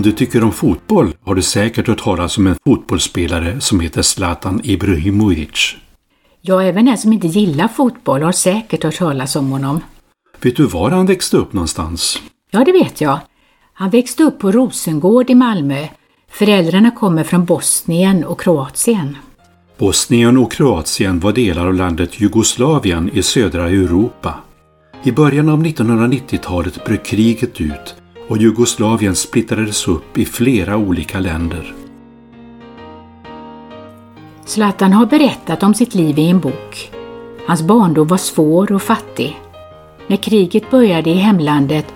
Om du tycker om fotboll har du säkert hört talas om en fotbollsspelare som heter Zlatan Ibrahimovic. Ja, även den som inte gillar fotboll har säkert hört talas om honom. Vet du var han växte upp någonstans? Ja, det vet jag. Han växte upp på Rosengård i Malmö. Föräldrarna kommer från Bosnien och Kroatien. Bosnien och Kroatien var delar av landet Jugoslavien i södra Europa. I början av 1990-talet bröt kriget ut och Jugoslavien splittrades upp i flera olika länder. Zlatan har berättat om sitt liv i en bok. Hans barndom var svår och fattig. När kriget började i hemlandet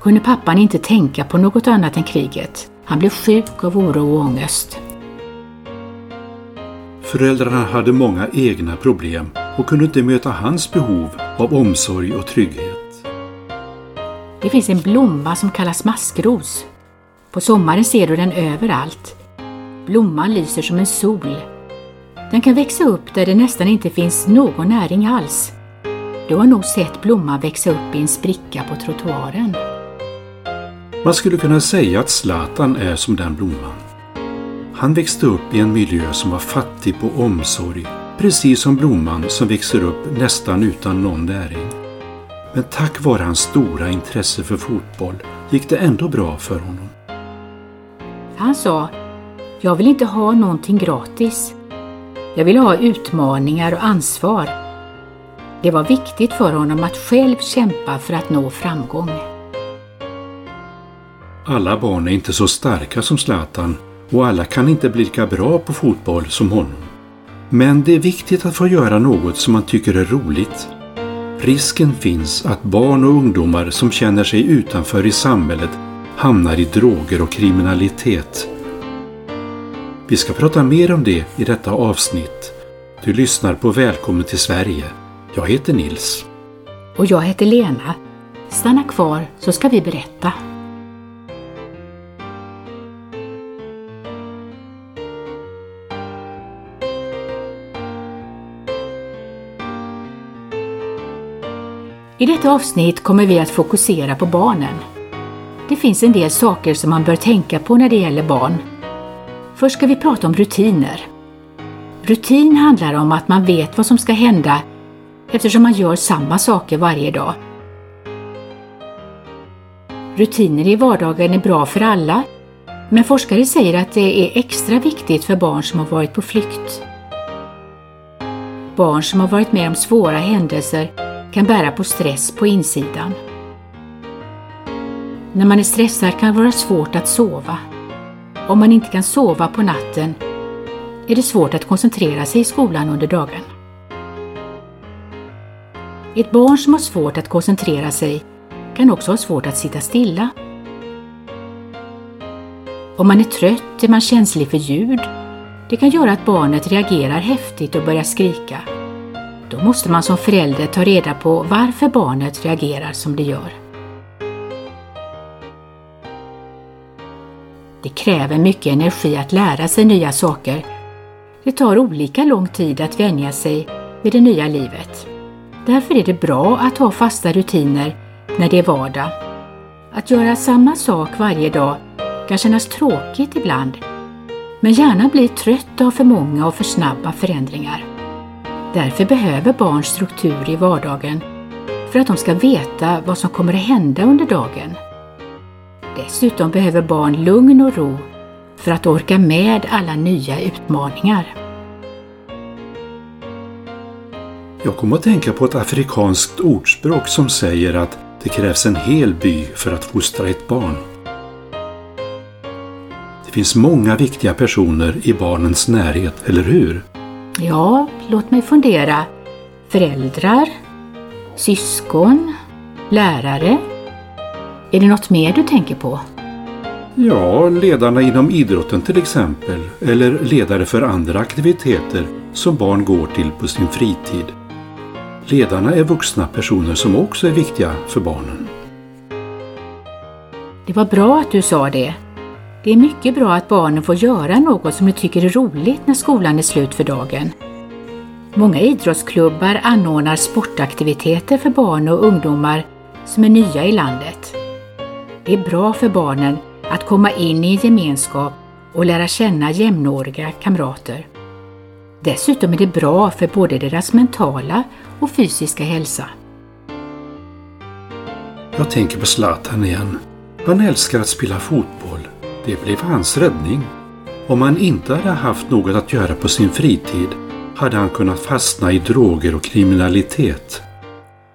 kunde pappan inte tänka på något annat än kriget. Han blev sjuk av oro och ångest. Föräldrarna hade många egna problem och kunde inte möta hans behov av omsorg och trygghet. Det finns en blomma som kallas maskros. På sommaren ser du den överallt. Blomman lyser som en sol. Den kan växa upp där det nästan inte finns någon näring alls. Du har nog sett blomman växa upp i en spricka på trottoaren. Man skulle kunna säga att Zlatan är som den blomman. Han växte upp i en miljö som var fattig på omsorg, precis som blomman som växer upp nästan utan någon näring. Men tack vare hans stora intresse för fotboll gick det ändå bra för honom. Han sa, jag vill inte ha någonting gratis. Jag vill ha utmaningar och ansvar. Det var viktigt för honom att själv kämpa för att nå framgång. Alla barn är inte så starka som Zlatan och alla kan inte bli lika bra på fotboll som honom. Men det är viktigt att få göra något som man tycker är roligt. Risken finns att barn och ungdomar som känner sig utanför i samhället hamnar i droger och kriminalitet. Vi ska prata mer om det i detta avsnitt. Du lyssnar på Välkommen till Sverige. Jag heter Nils. Och jag heter Lena. Stanna kvar så ska vi berätta. I detta avsnitt kommer vi att fokusera på barnen. Det finns en del saker som man bör tänka på när det gäller barn. Först ska vi prata om rutiner. Rutin handlar om att man vet vad som ska hända eftersom man gör samma saker varje dag. Rutiner i vardagen är bra för alla, men forskare säger att det är extra viktigt för barn som har varit på flykt. Barn som har varit med om svåra händelser kan bära på stress på insidan. När man är stressad kan det vara svårt att sova. Om man inte kan sova på natten är det svårt att koncentrera sig i skolan under dagen. Ett barn som har svårt att koncentrera sig kan också ha svårt att sitta stilla. Om man är trött är man känslig för ljud. Det kan göra att barnet reagerar häftigt och börjar skrika. Då måste man som förälder ta reda på varför barnet reagerar som det gör. Det kräver mycket energi att lära sig nya saker. Det tar olika lång tid att vänja sig vid det nya livet. Därför är det bra att ha fasta rutiner när det är vardag. Att göra samma sak varje dag kan kännas tråkigt ibland, men gärna bli trött av för många och för snabba förändringar. Därför behöver barn struktur i vardagen för att de ska veta vad som kommer att hända under dagen. Dessutom behöver barn lugn och ro för att orka med alla nya utmaningar. Jag kommer att tänka på ett afrikanskt ordspråk som säger att det krävs en hel by för att fostra ett barn. Det finns många viktiga personer i barnens närhet, eller hur? Ja, låt mig fundera. Föräldrar? Syskon? Lärare? Är det något mer du tänker på? Ja, ledarna inom idrotten till exempel, eller ledare för andra aktiviteter som barn går till på sin fritid. Ledarna är vuxna personer som också är viktiga för barnen. Det var bra att du sa det. Det är mycket bra att barnen får göra något som de tycker är roligt när skolan är slut för dagen. Många idrottsklubbar anordnar sportaktiviteter för barn och ungdomar som är nya i landet. Det är bra för barnen att komma in i en gemenskap och lära känna jämnåriga kamrater. Dessutom är det bra för både deras mentala och fysiska hälsa. Jag tänker på Zlatan igen. Han älskar att spela fotboll. Det blev hans räddning. Om han inte hade haft något att göra på sin fritid hade han kunnat fastna i droger och kriminalitet.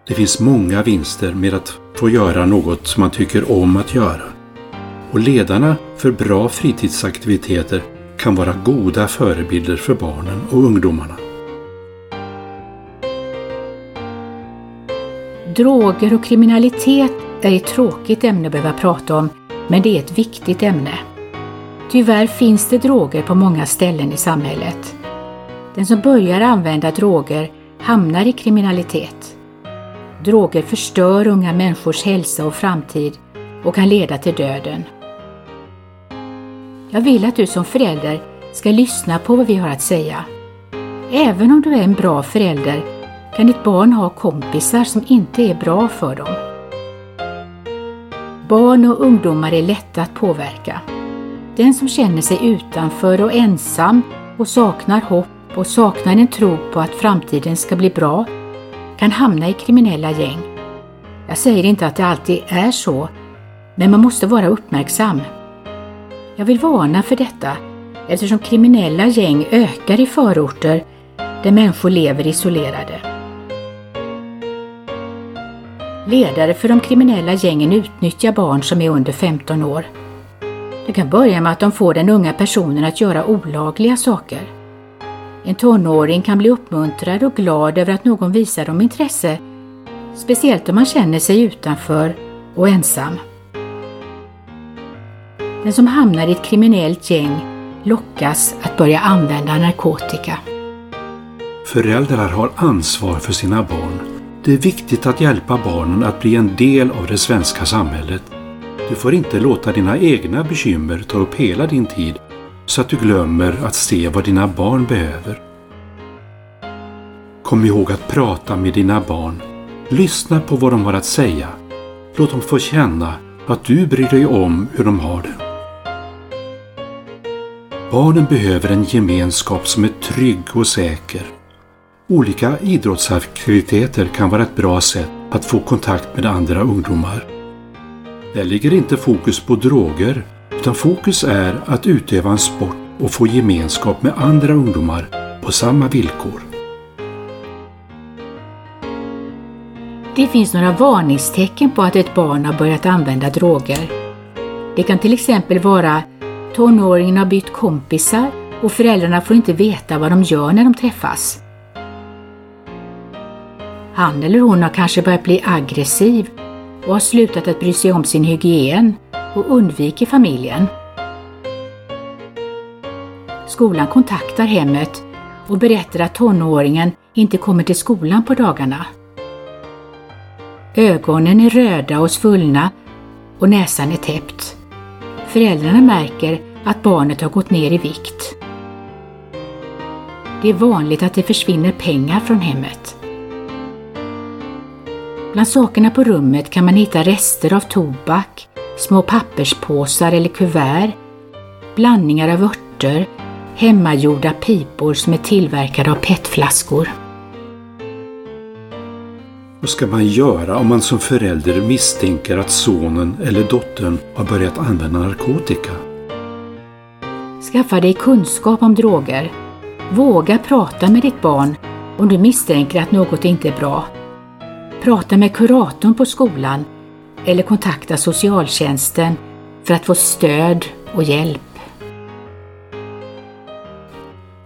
Det finns många vinster med att få göra något som man tycker om att göra. Och ledarna för bra fritidsaktiviteter kan vara goda förebilder för barnen och ungdomarna. Droger och kriminalitet är ett tråkigt ämne att behöva prata om, men det är ett viktigt ämne. Tyvärr finns det droger på många ställen i samhället. Den som börjar använda droger hamnar i kriminalitet. Droger förstör unga människors hälsa och framtid och kan leda till döden. Jag vill att du som förälder ska lyssna på vad vi har att säga. Även om du är en bra förälder kan ditt barn ha kompisar som inte är bra för dem. Barn och ungdomar är lätta att påverka. Den som känner sig utanför och ensam och saknar hopp och saknar en tro på att framtiden ska bli bra kan hamna i kriminella gäng. Jag säger inte att det alltid är så, men man måste vara uppmärksam. Jag vill varna för detta eftersom kriminella gäng ökar i förorter där människor lever isolerade. Ledare för de kriminella gängen utnyttjar barn som är under 15 år. Det kan börja med att de får den unga personen att göra olagliga saker. En tonåring kan bli uppmuntrad och glad över att någon visar dem intresse, speciellt om man känner sig utanför och ensam. Den som hamnar i ett kriminellt gäng lockas att börja använda narkotika. Föräldrar har ansvar för sina barn. Det är viktigt att hjälpa barnen att bli en del av det svenska samhället. Du får inte låta dina egna bekymmer ta upp hela din tid så att du glömmer att se vad dina barn behöver. Kom ihåg att prata med dina barn. Lyssna på vad de har att säga. Låt dem få känna att du bryr dig om hur de har det. Barnen behöver en gemenskap som är trygg och säker. Olika idrottsaktiviteter kan vara ett bra sätt att få kontakt med andra ungdomar. Där ligger inte fokus på droger utan fokus är att utöva en sport och få gemenskap med andra ungdomar på samma villkor. Det finns några varningstecken på att ett barn har börjat använda droger. Det kan till exempel vara tonåringen har bytt kompisar och föräldrarna får inte veta vad de gör när de träffas. Han eller hon har kanske börjat bli aggressiv och har slutat att bry sig om sin hygien och undviker familjen. Skolan kontaktar hemmet och berättar att tonåringen inte kommer till skolan på dagarna. Ögonen är röda och svullna och näsan är täppt. Föräldrarna märker att barnet har gått ner i vikt. Det är vanligt att det försvinner pengar från hemmet. Bland sakerna på rummet kan man hitta rester av tobak, små papperspåsar eller kuvert, blandningar av örter, hemmagjorda pipor som är tillverkade av petflaskor. Vad ska man göra om man som förälder misstänker att sonen eller dottern har börjat använda narkotika? Skaffa dig kunskap om droger. Våga prata med ditt barn om du misstänker att något inte är bra. Prata med kuratorn på skolan eller kontakta socialtjänsten för att få stöd och hjälp.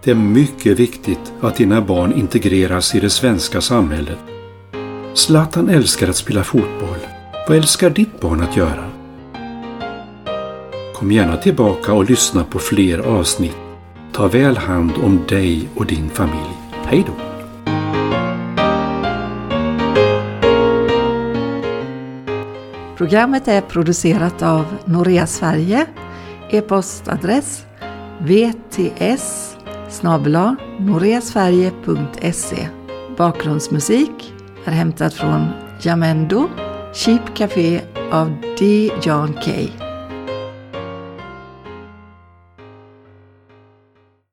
Det är mycket viktigt att dina barn integreras i det svenska samhället. Zlatan älskar att spela fotboll. Vad älskar ditt barn att göra? Kom gärna tillbaka och lyssna på fler avsnitt. Ta väl hand om dig och din familj. Hej då! Programmet är producerat av Norea Sverige. E-postadress vts noreasverige.se Bakgrundsmusik är hämtad från Jamendo Cheap Café av D. John Kay.